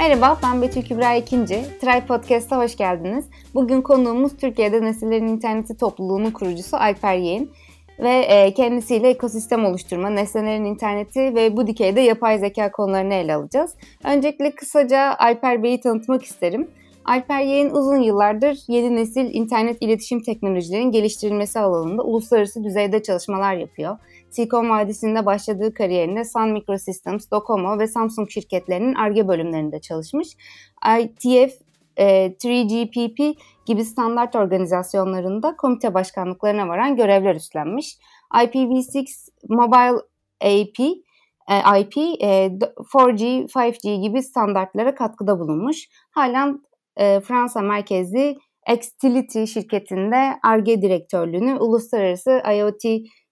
Merhaba, ben Betül Kübra İkinci. Try Podcast'a hoş geldiniz. Bugün konuğumuz Türkiye'de Nesillerin İnterneti topluluğunun kurucusu Alper Yeğen ve e, kendisiyle ekosistem oluşturma, nesnelerin interneti ve bu dikeyde yapay zeka konularını ele alacağız. Öncelikle kısaca Alper Bey'i tanıtmak isterim. Alper Yeğen uzun yıllardır yeni nesil internet iletişim teknolojilerinin geliştirilmesi alanında uluslararası düzeyde çalışmalar yapıyor. Silikon Vadisi'nde başladığı kariyerinde Sun Microsystems, Docomo ve Samsung şirketlerinin ARGE bölümlerinde çalışmış. ITF, e, 3GPP gibi standart organizasyonlarında komite başkanlıklarına varan görevler üstlenmiş. IPv6 Mobile AP, e, IP, e, 4G, 5G gibi standartlara katkıda bulunmuş. Halen e, Fransa merkezli Xtility şirketinde ARGE direktörlüğünü uluslararası IoT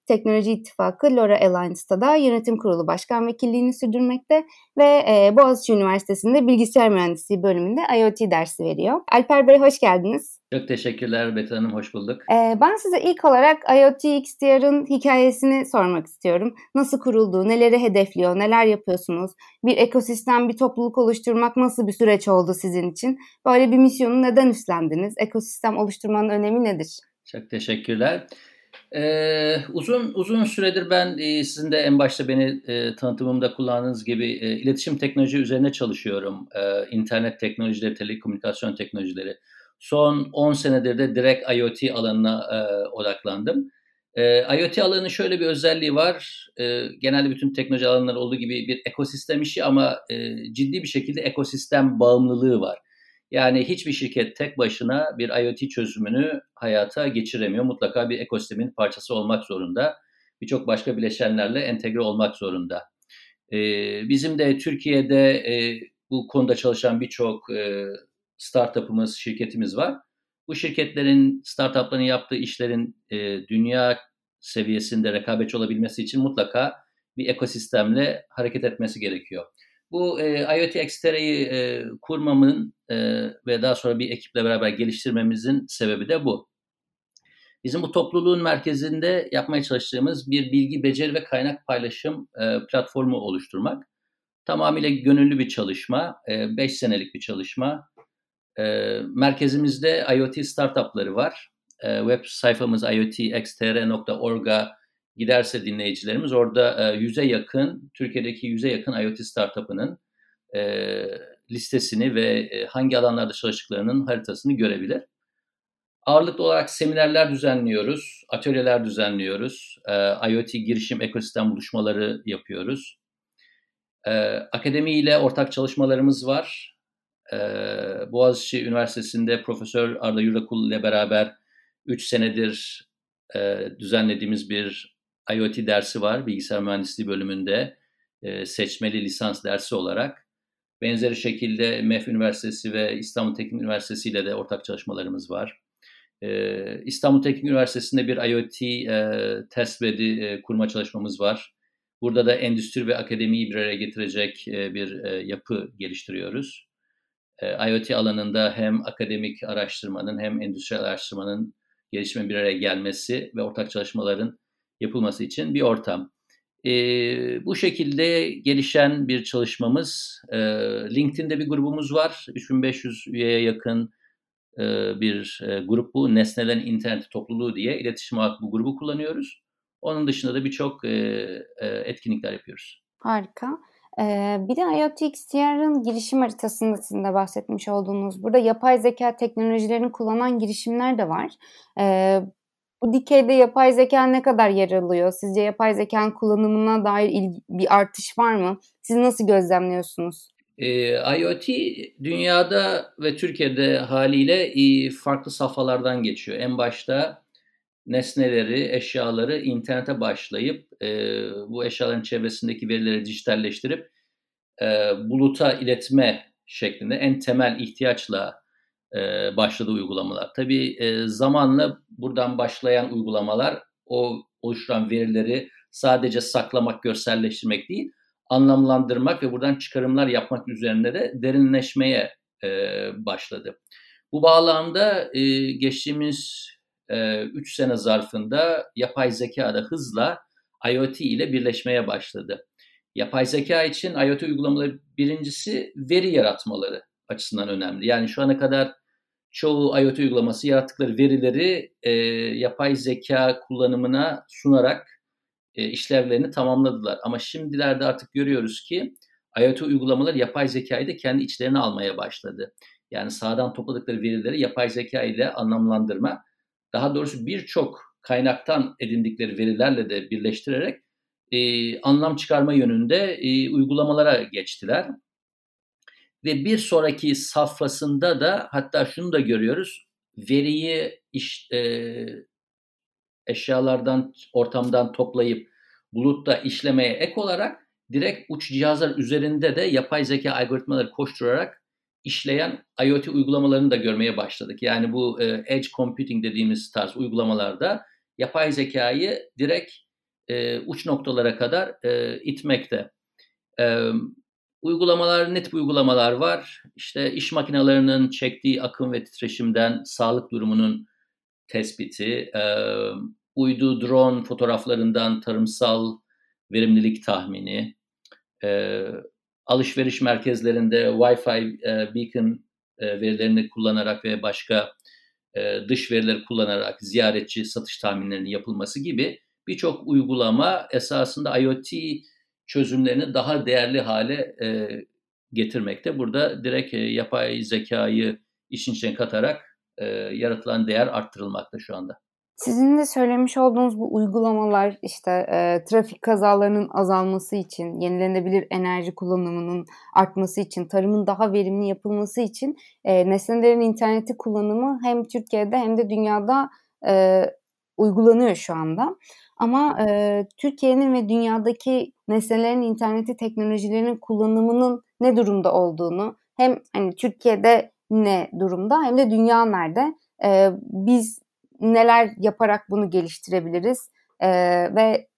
Teknoloji İttifakı LoRa Alliance'da da yönetim kurulu başkan vekilliğini sürdürmekte ve e, Boğaziçi Üniversitesi'nde bilgisayar mühendisliği bölümünde IoT dersi veriyor. Alper Bey hoş geldiniz. Çok teşekkürler Betül Hanım, hoş bulduk. Ee, ben size ilk olarak IoT XDR'ın hikayesini sormak istiyorum. Nasıl kuruldu, neleri hedefliyor, neler yapıyorsunuz? Bir ekosistem, bir topluluk oluşturmak nasıl bir süreç oldu sizin için? Böyle bir misyonu neden üstlendiniz? Ekosistem oluşturmanın önemi nedir? Çok teşekkürler. Ee, uzun uzun süredir ben e, sizin de en başta beni e, tanıtımımda kullandığınız gibi e, iletişim teknoloji üzerine çalışıyorum. E, internet teknolojileri, telekomünikasyon teknolojileri. Son 10 senedir de direkt IoT alanına e, odaklandım. E, IoT alanının şöyle bir özelliği var. E, genelde bütün teknoloji alanları olduğu gibi bir ekosistem işi ama e, ciddi bir şekilde ekosistem bağımlılığı var. Yani hiçbir şirket tek başına bir IoT çözümünü hayata geçiremiyor. Mutlaka bir ekosistemin parçası olmak zorunda. Birçok başka bileşenlerle entegre olmak zorunda. Ee, bizim de Türkiye'de e, bu konuda çalışan birçok e, startup'ımız, şirketimiz var. Bu şirketlerin, startup'ların yaptığı işlerin e, dünya seviyesinde rekabetçi olabilmesi için mutlaka bir ekosistemle hareket etmesi gerekiyor. Bu e, IoT Xtera'yı e, kurmamın e, ve daha sonra bir ekiple beraber geliştirmemizin sebebi de bu. Bizim bu topluluğun merkezinde yapmaya çalıştığımız bir bilgi, beceri ve kaynak paylaşım e, platformu oluşturmak. Tamamıyla gönüllü bir çalışma, 5 e, senelik bir çalışma. E, merkezimizde IoT startupları var. E, web sayfamız iotxtr.org'a giderse dinleyicilerimiz orada e, yüze yakın, Türkiye'deki yüze yakın IoT startup'ının e, listesini ve e, hangi alanlarda çalıştıklarının haritasını görebilir. Ağırlıklı olarak seminerler düzenliyoruz, atölyeler düzenliyoruz, IoT girişim ekosistem buluşmaları yapıyoruz. Akademi ile ortak çalışmalarımız var. Boğaziçi Üniversitesi'nde Profesör Arda Yurdakul ile beraber 3 senedir düzenlediğimiz bir IoT dersi var bilgisayar mühendisliği bölümünde e, seçmeli lisans dersi olarak. Benzeri şekilde MEF Üniversitesi ve İstanbul Teknik Üniversitesi ile de ortak çalışmalarımız var. E, İstanbul Teknik Üniversitesi'nde bir IoT e, test bedi e, kurma çalışmamız var. Burada da endüstri ve akademiyi bir araya getirecek e, bir e, yapı geliştiriyoruz. E, IoT alanında hem akademik araştırmanın hem endüstriyel araştırmanın gelişme bir araya gelmesi ve ortak çalışmaların yapılması için bir ortam. E, bu şekilde gelişen bir çalışmamız. E, LinkedIn'de bir grubumuz var. 3500 üyeye yakın e, bir e, grup bu. Nesnelerin internet topluluğu diye iletişim olarak bu grubu kullanıyoruz. Onun dışında da birçok e, e, etkinlikler yapıyoruz. Harika. Ee, bir de IoT XDR'ın girişim haritasında sizin de bahsetmiş olduğunuz burada yapay zeka teknolojilerini kullanan girişimler de var. Ee, bu dikeyde yapay zeka ne kadar yer alıyor? Sizce yapay zekanın kullanımına dair bir artış var mı? Siz nasıl gözlemliyorsunuz? E, IoT dünyada ve Türkiye'de haliyle farklı safhalardan geçiyor. En başta nesneleri, eşyaları internete başlayıp e, bu eşyaların çevresindeki verileri dijitalleştirip e, buluta iletme şeklinde en temel ihtiyaçla e, başladığı uygulamalar. Tabii e, zamanla buradan başlayan uygulamalar o oluşturan verileri sadece saklamak, görselleştirmek değil, anlamlandırmak ve buradan çıkarımlar yapmak üzerinde de derinleşmeye e, başladı. Bu bağlamda geçtiğimiz 3 e, sene zarfında yapay zeka da hızla IoT ile birleşmeye başladı. Yapay zeka için IoT uygulamaları birincisi veri yaratmaları açısından önemli. Yani şu ana kadar çoğu IoT uygulaması yarattıkları verileri e, yapay zeka kullanımına sunarak e, işlevlerini tamamladılar. Ama şimdilerde artık görüyoruz ki IoT uygulamalar yapay zekayı da kendi içlerine almaya başladı. Yani sağdan topladıkları verileri yapay zeka ile anlamlandırma, daha doğrusu birçok kaynaktan edindikleri verilerle de birleştirerek e, anlam çıkarma yönünde e, uygulamalara geçtiler. Ve bir sonraki safhasında da hatta şunu da görüyoruz. Veriyi iş, e, eşyalardan, ortamdan toplayıp bulutta işlemeye ek olarak direkt uç cihazlar üzerinde de yapay zeka algoritmaları koşturarak işleyen IoT uygulamalarını da görmeye başladık. Yani bu e, edge computing dediğimiz tarz uygulamalarda yapay zekayı direkt e, uç noktalara kadar e, itmekte. E, uygulamalar, net uygulamalar var. İşte iş makinelerinin çektiği akım ve titreşimden sağlık durumunun tespiti, e, uydu drone fotoğraflarından tarımsal verimlilik tahmini, e, alışveriş merkezlerinde Wi-Fi e, beacon e, verilerini kullanarak ve başka e, dış verileri kullanarak ziyaretçi satış tahminlerinin yapılması gibi birçok uygulama esasında IoT çözümlerini daha değerli hale e, getirmekte. Burada direkt e, yapay zekayı işin içine katarak e, yaratılan değer arttırılmakta şu anda. Sizin de söylemiş olduğunuz bu uygulamalar işte e, trafik kazalarının azalması için, yenilenebilir enerji kullanımının artması için, tarımın daha verimli yapılması için e, nesnelerin interneti kullanımı hem Türkiye'de hem de dünyada e, uygulanıyor şu anda. Ama e, Türkiye'nin ve dünyadaki nesnelerin interneti teknolojilerinin kullanımının ne durumda olduğunu hem hani Türkiye'de ne durumda hem de dünya nerede e, biz neler yaparak bunu geliştirebiliriz e, ve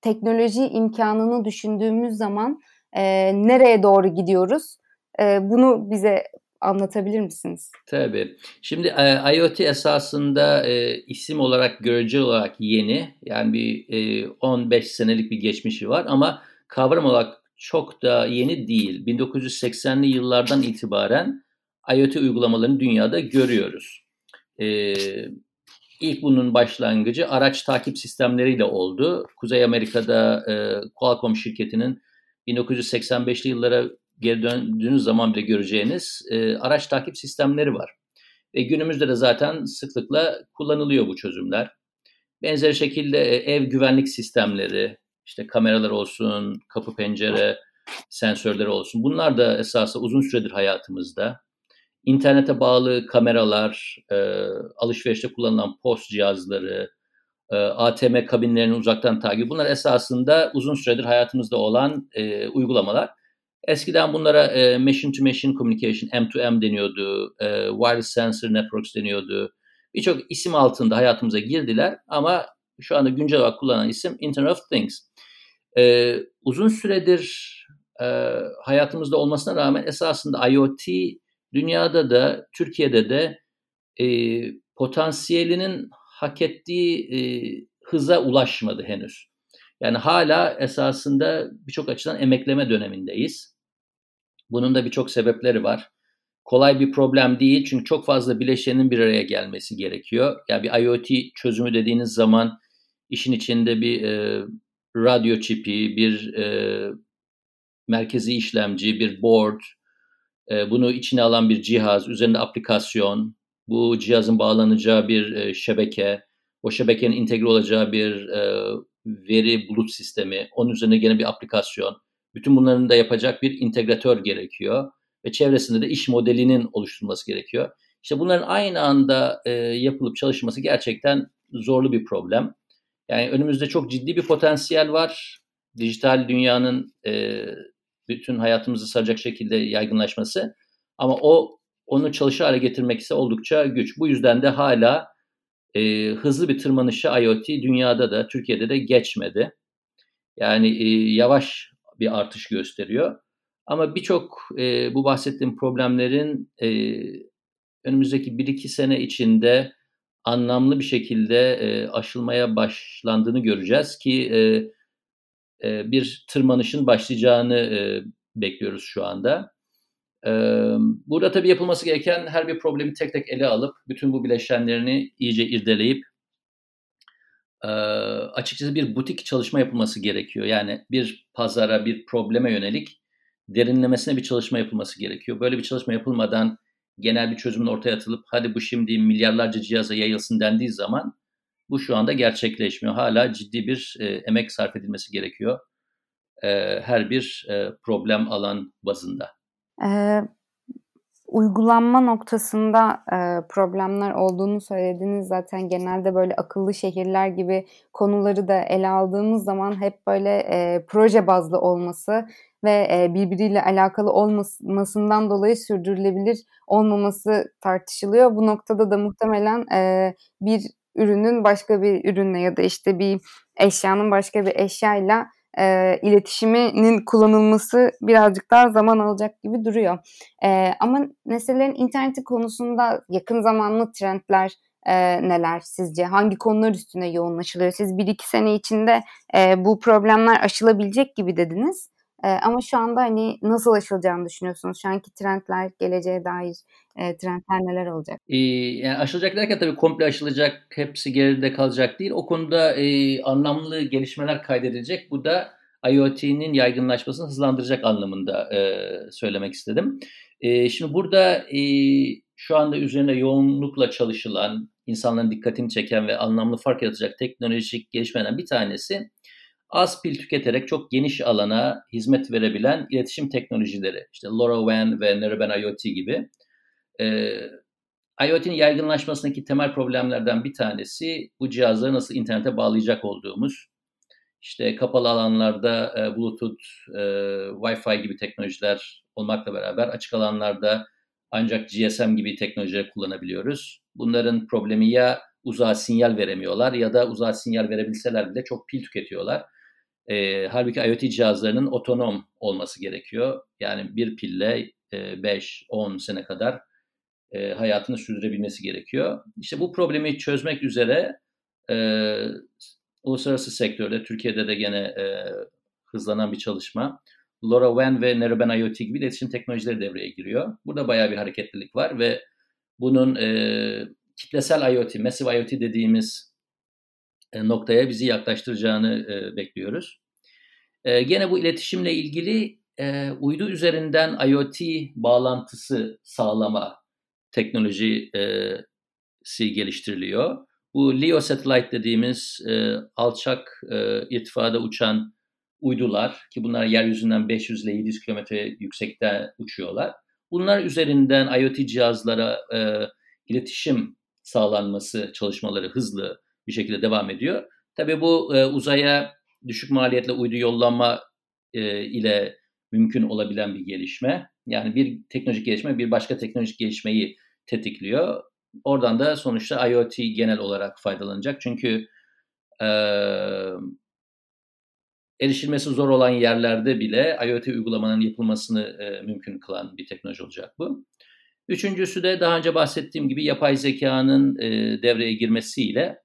teknoloji imkanını düşündüğümüz zaman e, nereye doğru gidiyoruz e, bunu bize anlatabilir misiniz? Tabii. Şimdi e, IoT esasında e, isim olarak göreceli olarak yeni. Yani bir e, 15 senelik bir geçmişi var ama kavram olarak çok da yeni değil. 1980'li yıllardan itibaren IoT uygulamalarını dünyada görüyoruz. E, ilk bunun başlangıcı araç takip sistemleriyle oldu. Kuzey Amerika'da e, Qualcomm şirketinin 1985'li yıllara geri döndüğünüz zaman bile göreceğiniz e, araç takip sistemleri var. Ve günümüzde de zaten sıklıkla kullanılıyor bu çözümler. Benzer şekilde e, ev güvenlik sistemleri, işte kameralar olsun, kapı pencere sensörleri olsun. Bunlar da esasında uzun süredir hayatımızda. İnternete bağlı kameralar, e, alışverişte kullanılan post cihazları, e, ATM kabinlerinin uzaktan takibi bunlar esasında uzun süredir hayatımızda olan e, uygulamalar. Eskiden bunlara e, machine to machine communication, M2M deniyordu, e, wireless sensor networks deniyordu. Birçok isim altında hayatımıza girdiler ama şu anda güncel olarak kullanılan isim Internet of Things. E, uzun süredir e, hayatımızda olmasına rağmen esasında IoT dünyada da Türkiye'de de e, potansiyelinin hak ettiği e, hıza ulaşmadı henüz. Yani hala esasında birçok açıdan emekleme dönemindeyiz. Bunun da birçok sebepleri var. Kolay bir problem değil çünkü çok fazla bileşenin bir araya gelmesi gerekiyor. Yani bir IoT çözümü dediğiniz zaman işin içinde bir e, radyo çipi, bir e, merkezi işlemci, bir board, e, bunu içine alan bir cihaz, üzerinde aplikasyon, bu cihazın bağlanacağı bir e, şebeke, o şebekenin entegre olacağı bir e, veri bulut sistemi, onun üzerine gene bir aplikasyon. Bütün bunların da yapacak bir integratör gerekiyor ve çevresinde de iş modelinin oluşturulması gerekiyor. İşte bunların aynı anda e, yapılıp çalışması gerçekten zorlu bir problem. Yani önümüzde çok ciddi bir potansiyel var. Dijital dünyanın e, bütün hayatımızı saracak şekilde yaygınlaşması. Ama o onu çalışır hale getirmek ise oldukça güç. Bu yüzden de hala e, hızlı bir tırmanışı IoT dünyada da Türkiye'de de geçmedi. Yani e, yavaş bir artış gösteriyor. Ama birçok e, bu bahsettiğim problemlerin e, önümüzdeki 1-2 sene içinde anlamlı bir şekilde e, aşılmaya başlandığını göreceğiz ki e, e, bir tırmanışın başlayacağını e, bekliyoruz şu anda. E, burada tabii yapılması gereken her bir problemi tek tek ele alıp bütün bu bileşenlerini iyice irdeleyip açıkçası bir butik çalışma yapılması gerekiyor. Yani bir pazara, bir probleme yönelik derinlemesine bir çalışma yapılması gerekiyor. Böyle bir çalışma yapılmadan genel bir çözümün ortaya atılıp hadi bu şimdi milyarlarca cihaza yayılsın dendiği zaman bu şu anda gerçekleşmiyor. Hala ciddi bir e, emek sarf edilmesi gerekiyor e, her bir e, problem alan bazında. Ee, uygulanma noktasında e, problemler olduğunu söylediniz. Zaten genelde böyle akıllı şehirler gibi konuları da ele aldığımız zaman hep böyle e, proje bazlı olması ve e, birbiriyle alakalı olmasından dolayı sürdürülebilir olmaması tartışılıyor. Bu noktada da muhtemelen e, bir ürünün başka bir ürünle ya da işte bir eşyanın başka bir eşyayla e, iletişiminin kullanılması birazcık daha zaman alacak gibi duruyor. E, ama nesnelerin interneti konusunda yakın zamanlı trendler e, neler sizce? Hangi konular üstüne yoğunlaşılıyor? Siz bir iki sene içinde e, bu problemler aşılabilecek gibi dediniz. E, ama şu anda hani nasıl aşılacağını düşünüyorsunuz? Şu anki trendler, geleceğe dair e, trendler neler olacak? E, yani aşılacak derken tabii komple aşılacak, hepsi geride kalacak değil. O konuda e, anlamlı gelişmeler kaydedilecek. Bu da IoT'nin yaygınlaşmasını hızlandıracak anlamında e, söylemek istedim. E, şimdi burada e, şu anda üzerine yoğunlukla çalışılan, insanların dikkatini çeken ve anlamlı fark yaratacak teknolojik gelişmelerden bir tanesi az pil tüketerek çok geniş alana hizmet verebilen iletişim teknolojileri. İşte LoRaWAN ve Narrowband IoT gibi. Ee, IoT'nin yaygınlaşmasındaki temel problemlerden bir tanesi bu cihazları nasıl internete bağlayacak olduğumuz. İşte kapalı alanlarda e, Bluetooth, e, Wi-Fi gibi teknolojiler olmakla beraber açık alanlarda ancak GSM gibi teknolojileri kullanabiliyoruz. Bunların problemi ya uzağa sinyal veremiyorlar ya da uzağa sinyal verebilseler bile çok pil tüketiyorlar. E, halbuki IoT cihazlarının otonom olması gerekiyor. Yani bir pille e, 5-10 sene kadar e, hayatını sürdürebilmesi gerekiyor. İşte bu problemi çözmek üzere e, uluslararası sektörde, Türkiye'de de gene e, hızlanan bir çalışma. LoRaWAN ve Narrowband IoT gibi iletişim teknolojileri devreye giriyor. Burada bayağı bir hareketlilik var ve bunun e, kitlesel IoT, Massive IoT dediğimiz noktaya bizi yaklaştıracağını e, bekliyoruz. E, gene bu iletişimle ilgili e, uydu üzerinden IoT bağlantısı sağlama teknolojisi geliştiriliyor. Bu LEO Satellite dediğimiz e, alçak e, irtifada uçan uydular ki bunlar yeryüzünden 500 ile 700 kilometre yüksekte uçuyorlar. Bunlar üzerinden IoT cihazlara e, iletişim sağlanması çalışmaları hızlı bir şekilde devam ediyor. Tabii bu e, uzaya düşük maliyetle uydu yollanma e, ile mümkün olabilen bir gelişme. Yani bir teknolojik gelişme bir başka teknolojik gelişmeyi tetikliyor. Oradan da sonuçta IoT genel olarak faydalanacak. Çünkü e, erişilmesi zor olan yerlerde bile IoT uygulamanın yapılmasını e, mümkün kılan bir teknoloji olacak bu. Üçüncüsü de daha önce bahsettiğim gibi yapay zekanın e, devreye girmesiyle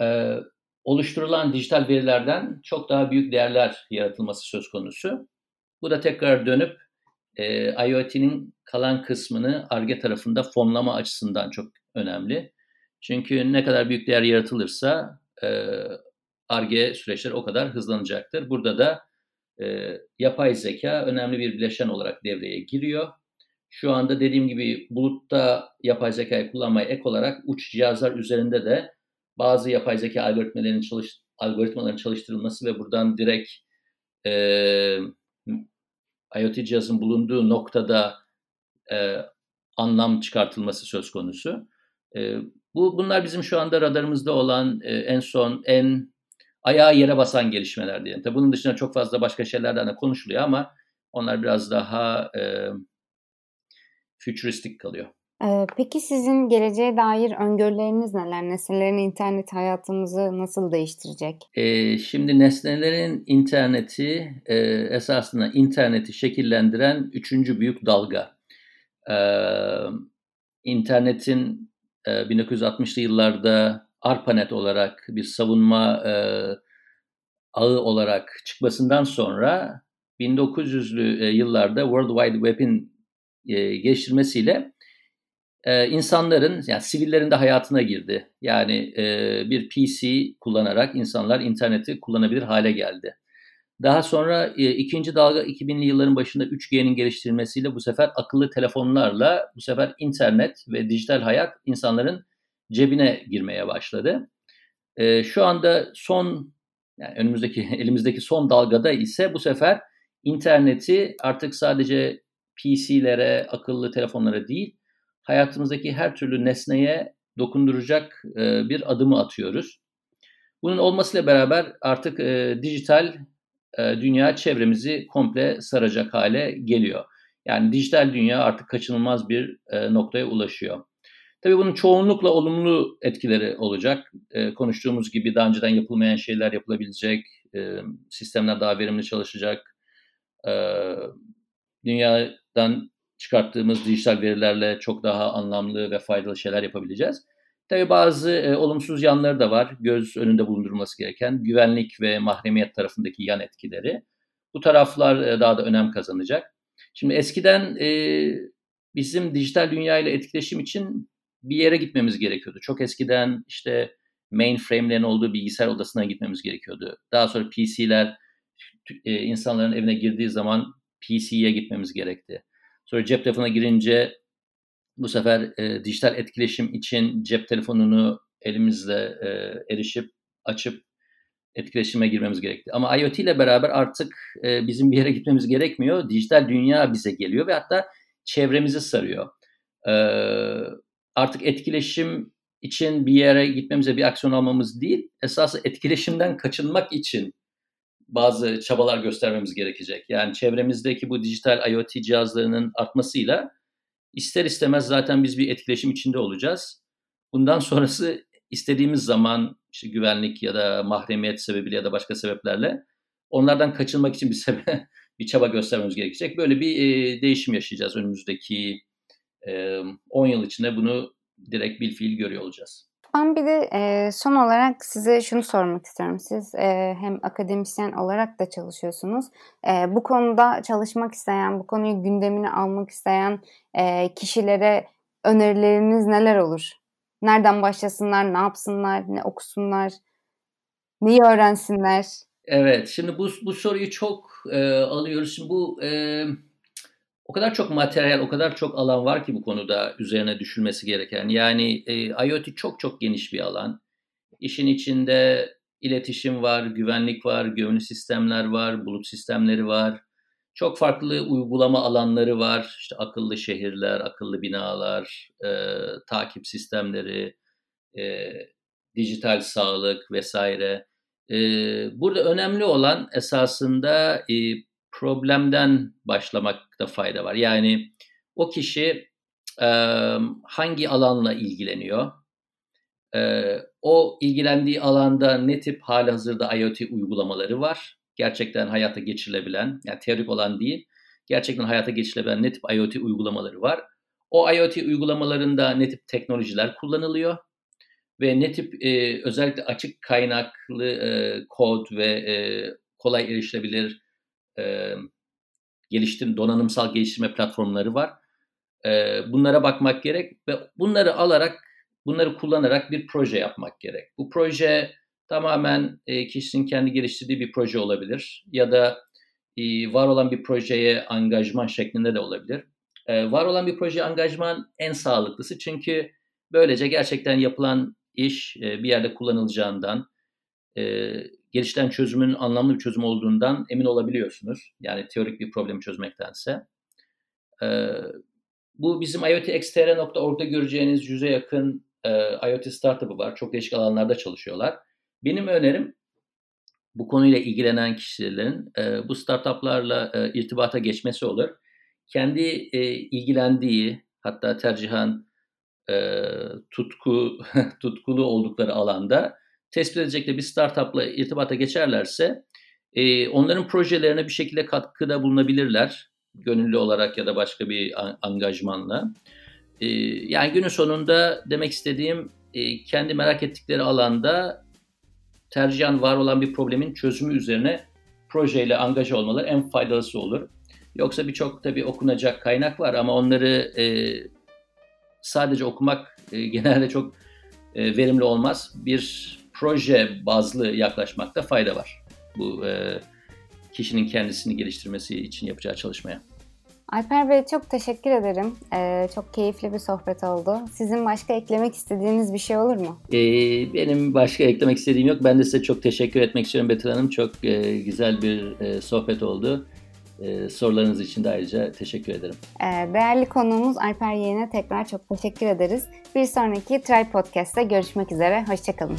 e, oluşturulan dijital verilerden çok daha büyük değerler yaratılması söz konusu. Bu da tekrar dönüp e, IoT'nin kalan kısmını ARGE tarafında fonlama açısından çok önemli. Çünkü ne kadar büyük değer yaratılırsa ARGE süreçleri o kadar hızlanacaktır. Burada da e, yapay zeka önemli bir bileşen olarak devreye giriyor. Şu anda dediğim gibi bulutta yapay zekayı kullanmaya ek olarak uç cihazlar üzerinde de bazı yapay zeka algoritmalarının, çalış, algoritmaların çalıştırılması ve buradan direkt e, IoT cihazın bulunduğu noktada e, anlam çıkartılması söz konusu. E, bu Bunlar bizim şu anda radarımızda olan e, en son, en ayağa yere basan gelişmeler diyelim. Tabii bunun dışında çok fazla başka şeylerden de konuşuluyor ama onlar biraz daha e, futuristik kalıyor. Peki sizin geleceğe dair öngörüleriniz neler? Nesnelerin internet hayatımızı nasıl değiştirecek? Ee, şimdi nesnelerin interneti e, esasında interneti şekillendiren üçüncü büyük dalga. Ee, internetin e, 1960'lı yıllarda ARPANET olarak bir savunma e, ağı olarak çıkmasından sonra 1900'lü yıllarda World Wide Web'in geliştirmesiyle insanların yani sivillerin de hayatına girdi. Yani bir PC kullanarak insanlar interneti kullanabilir hale geldi. Daha sonra ikinci dalga 2000'li yılların başında 3G'nin geliştirilmesiyle bu sefer akıllı telefonlarla bu sefer internet ve dijital hayat insanların cebine girmeye başladı. Şu anda son yani önümüzdeki elimizdeki son dalgada ise bu sefer interneti artık sadece PC'lere, akıllı telefonlara değil, hayatımızdaki her türlü nesneye dokunduracak e, bir adımı atıyoruz. Bunun olmasıyla beraber artık e, dijital e, dünya çevremizi komple saracak hale geliyor. Yani dijital dünya artık kaçınılmaz bir noktaya ulaşıyor. Tabii bunun çoğunlukla olumlu etkileri olacak. Konuştuğumuz gibi daha önceden yapılmayan şeyler yapılabilecek, sistemler daha verimli çalışacak, dünyadan çıkarttığımız dijital verilerle çok daha anlamlı ve faydalı şeyler yapabileceğiz. Tabii bazı e, olumsuz yanları da var. Göz önünde bulundurulması gereken güvenlik ve mahremiyet tarafındaki yan etkileri. Bu taraflar e, daha da önem kazanacak. Şimdi eskiden e, bizim dijital dünya ile etkileşim için bir yere gitmemiz gerekiyordu. Çok eskiden işte mainframe'lerin olduğu bilgisayar odasına gitmemiz gerekiyordu. Daha sonra PC'ler e, insanların evine girdiği zaman PC'ye gitmemiz gerekti. Sonra cep telefonuna girince bu sefer e, dijital etkileşim için cep telefonunu elimizle e, erişip açıp etkileşime girmemiz gerekti. Ama IoT ile beraber artık e, bizim bir yere gitmemiz gerekmiyor. Dijital dünya bize geliyor ve hatta çevremizi sarıyor. E, artık etkileşim için bir yere gitmemize bir aksiyon almamız değil, esası etkileşimden kaçınmak için bazı çabalar göstermemiz gerekecek. Yani çevremizdeki bu dijital IoT cihazlarının artmasıyla ister istemez zaten biz bir etkileşim içinde olacağız. Bundan sonrası istediğimiz zaman işte güvenlik ya da mahremiyet sebebiyle ya da başka sebeplerle onlardan kaçınmak için bir sebep bir çaba göstermemiz gerekecek. Böyle bir e, değişim yaşayacağız önümüzdeki e, 10 yıl içinde bunu direkt bir fiil görüyor olacağız. Ben bir de e, son olarak size şunu sormak istiyorum. Siz e, hem akademisyen olarak da çalışıyorsunuz. E, bu konuda çalışmak isteyen, bu konuyu gündemine almak isteyen e, kişilere önerileriniz neler olur? Nereden başlasınlar, ne yapsınlar, ne okusunlar, neyi öğrensinler? Evet, şimdi bu, bu soruyu çok e, alıyoruz. Şimdi bu... E, o kadar çok materyal, o kadar çok alan var ki bu konuda üzerine düşülmesi gereken. Yani e, IoT çok çok geniş bir alan. İşin içinde iletişim var, güvenlik var, gömülü sistemler var, bulut sistemleri var. Çok farklı uygulama alanları var. İşte akıllı şehirler, akıllı binalar, e, takip sistemleri, e, dijital sağlık vesaire. E, burada önemli olan esasında e, problemden başlamakta fayda var. Yani o kişi e, hangi alanla ilgileniyor? E, o ilgilendiği alanda ne tip hali hazırda IoT uygulamaları var? Gerçekten hayata geçirilebilen, yani teorik olan değil, gerçekten hayata geçirilebilen ne tip IoT uygulamaları var? O IoT uygulamalarında ne tip teknolojiler kullanılıyor? Ve ne tip e, özellikle açık kaynaklı e, kod ve e, kolay erişilebilir e, geliştirme, donanımsal geliştirme platformları var. E, bunlara bakmak gerek ve bunları alarak, bunları kullanarak bir proje yapmak gerek. Bu proje tamamen e, kişinin kendi geliştirdiği bir proje olabilir ya da e, var olan bir projeye angajman şeklinde de olabilir. E, var olan bir projeye angajman en sağlıklısı çünkü böylece gerçekten yapılan iş e, bir yerde kullanılacağından, e, geliştiren çözümün anlamlı bir çözüm olduğundan emin olabiliyorsunuz. Yani teorik bir problemi çözmektense. Ee, bu bizim iotxtr.org'da göreceğiniz yüze yakın e, IoT startup'ı var. Çok değişik alanlarda çalışıyorlar. Benim önerim bu konuyla ilgilenen kişilerin e, bu startuplarla e, irtibata geçmesi olur. Kendi e, ilgilendiği hatta tercihan e, tutku tutkulu oldukları alanda tespit edecekleri bir startupla irtibata geçerlerse e, onların projelerine bir şekilde katkıda bulunabilirler. Gönüllü olarak ya da başka bir angajmanla. E, yani günün sonunda demek istediğim e, kendi merak ettikleri alanda tercihen var olan bir problemin çözümü üzerine projeyle angaja olmaları en faydalısı olur. Yoksa birçok tabii okunacak kaynak var ama onları e, sadece okumak e, genelde çok e, verimli olmaz. Bir proje bazlı yaklaşmakta fayda var. Bu e, kişinin kendisini geliştirmesi için yapacağı çalışmaya. Alper Bey çok teşekkür ederim. Ee, çok keyifli bir sohbet oldu. Sizin başka eklemek istediğiniz bir şey olur mu? Ee, benim başka eklemek istediğim yok. Ben de size çok teşekkür etmek istiyorum Betül Hanım. Çok e, güzel bir e, sohbet oldu. E, sorularınız için de ayrıca teşekkür ederim. Ee, değerli konuğumuz Alper Yeğen'e tekrar çok teşekkür ederiz. Bir sonraki Try Podcast'te görüşmek üzere. Hoşçakalın.